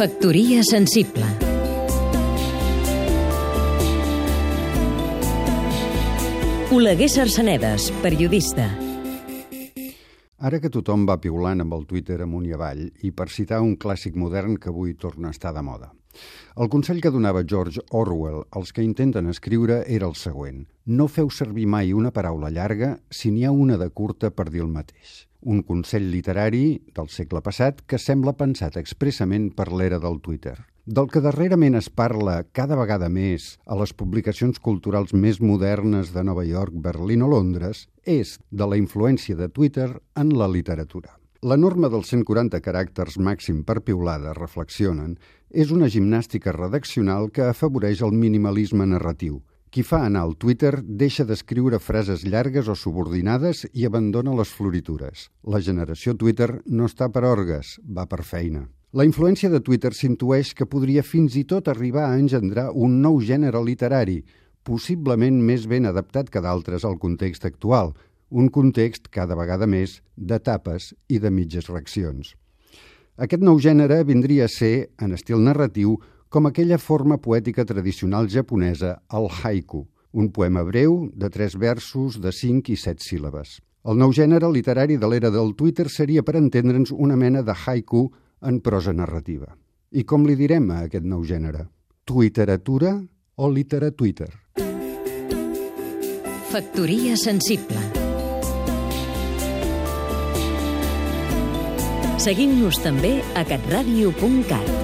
Factoria sensible Oleguer Sarsenedes, periodista. Ara que tothom va piulant amb el Twitter amunt i avall, i per citar un clàssic modern que avui torna a estar de moda. El consell que donava George Orwell als que intenten escriure era el següent. No feu servir mai una paraula llarga si n'hi ha una de curta per dir el mateix. Un consell literari del segle passat que sembla pensat expressament per l'era del Twitter. Del que darrerament es parla cada vegada més a les publicacions culturals més modernes de Nova York, Berlín o Londres és de la influència de Twitter en la literatura. La norma dels 140 caràcters màxim per piulada, reflexionen, és una gimnàstica redaccional que afavoreix el minimalisme narratiu. Qui fa anar al Twitter deixa d'escriure frases llargues o subordinades i abandona les floritures. La generació Twitter no està per orgues, va per feina. La influència de Twitter s'intueix que podria fins i tot arribar a engendrar un nou gènere literari, possiblement més ben adaptat que d'altres al context actual, un context cada vegada més d'etapes i de mitges reaccions. Aquest nou gènere vindria a ser, en estil narratiu, com aquella forma poètica tradicional japonesa, el haiku, un poema breu de tres versos de cinc i set síl·labes. El nou gènere literari de l'era del Twitter seria, per entendre'ns, una mena de haiku en prosa narrativa. I com li direm a aquest nou gènere? Twitteratura o literatwitter? Factoria sensible Seguim-nos també a catradio.cat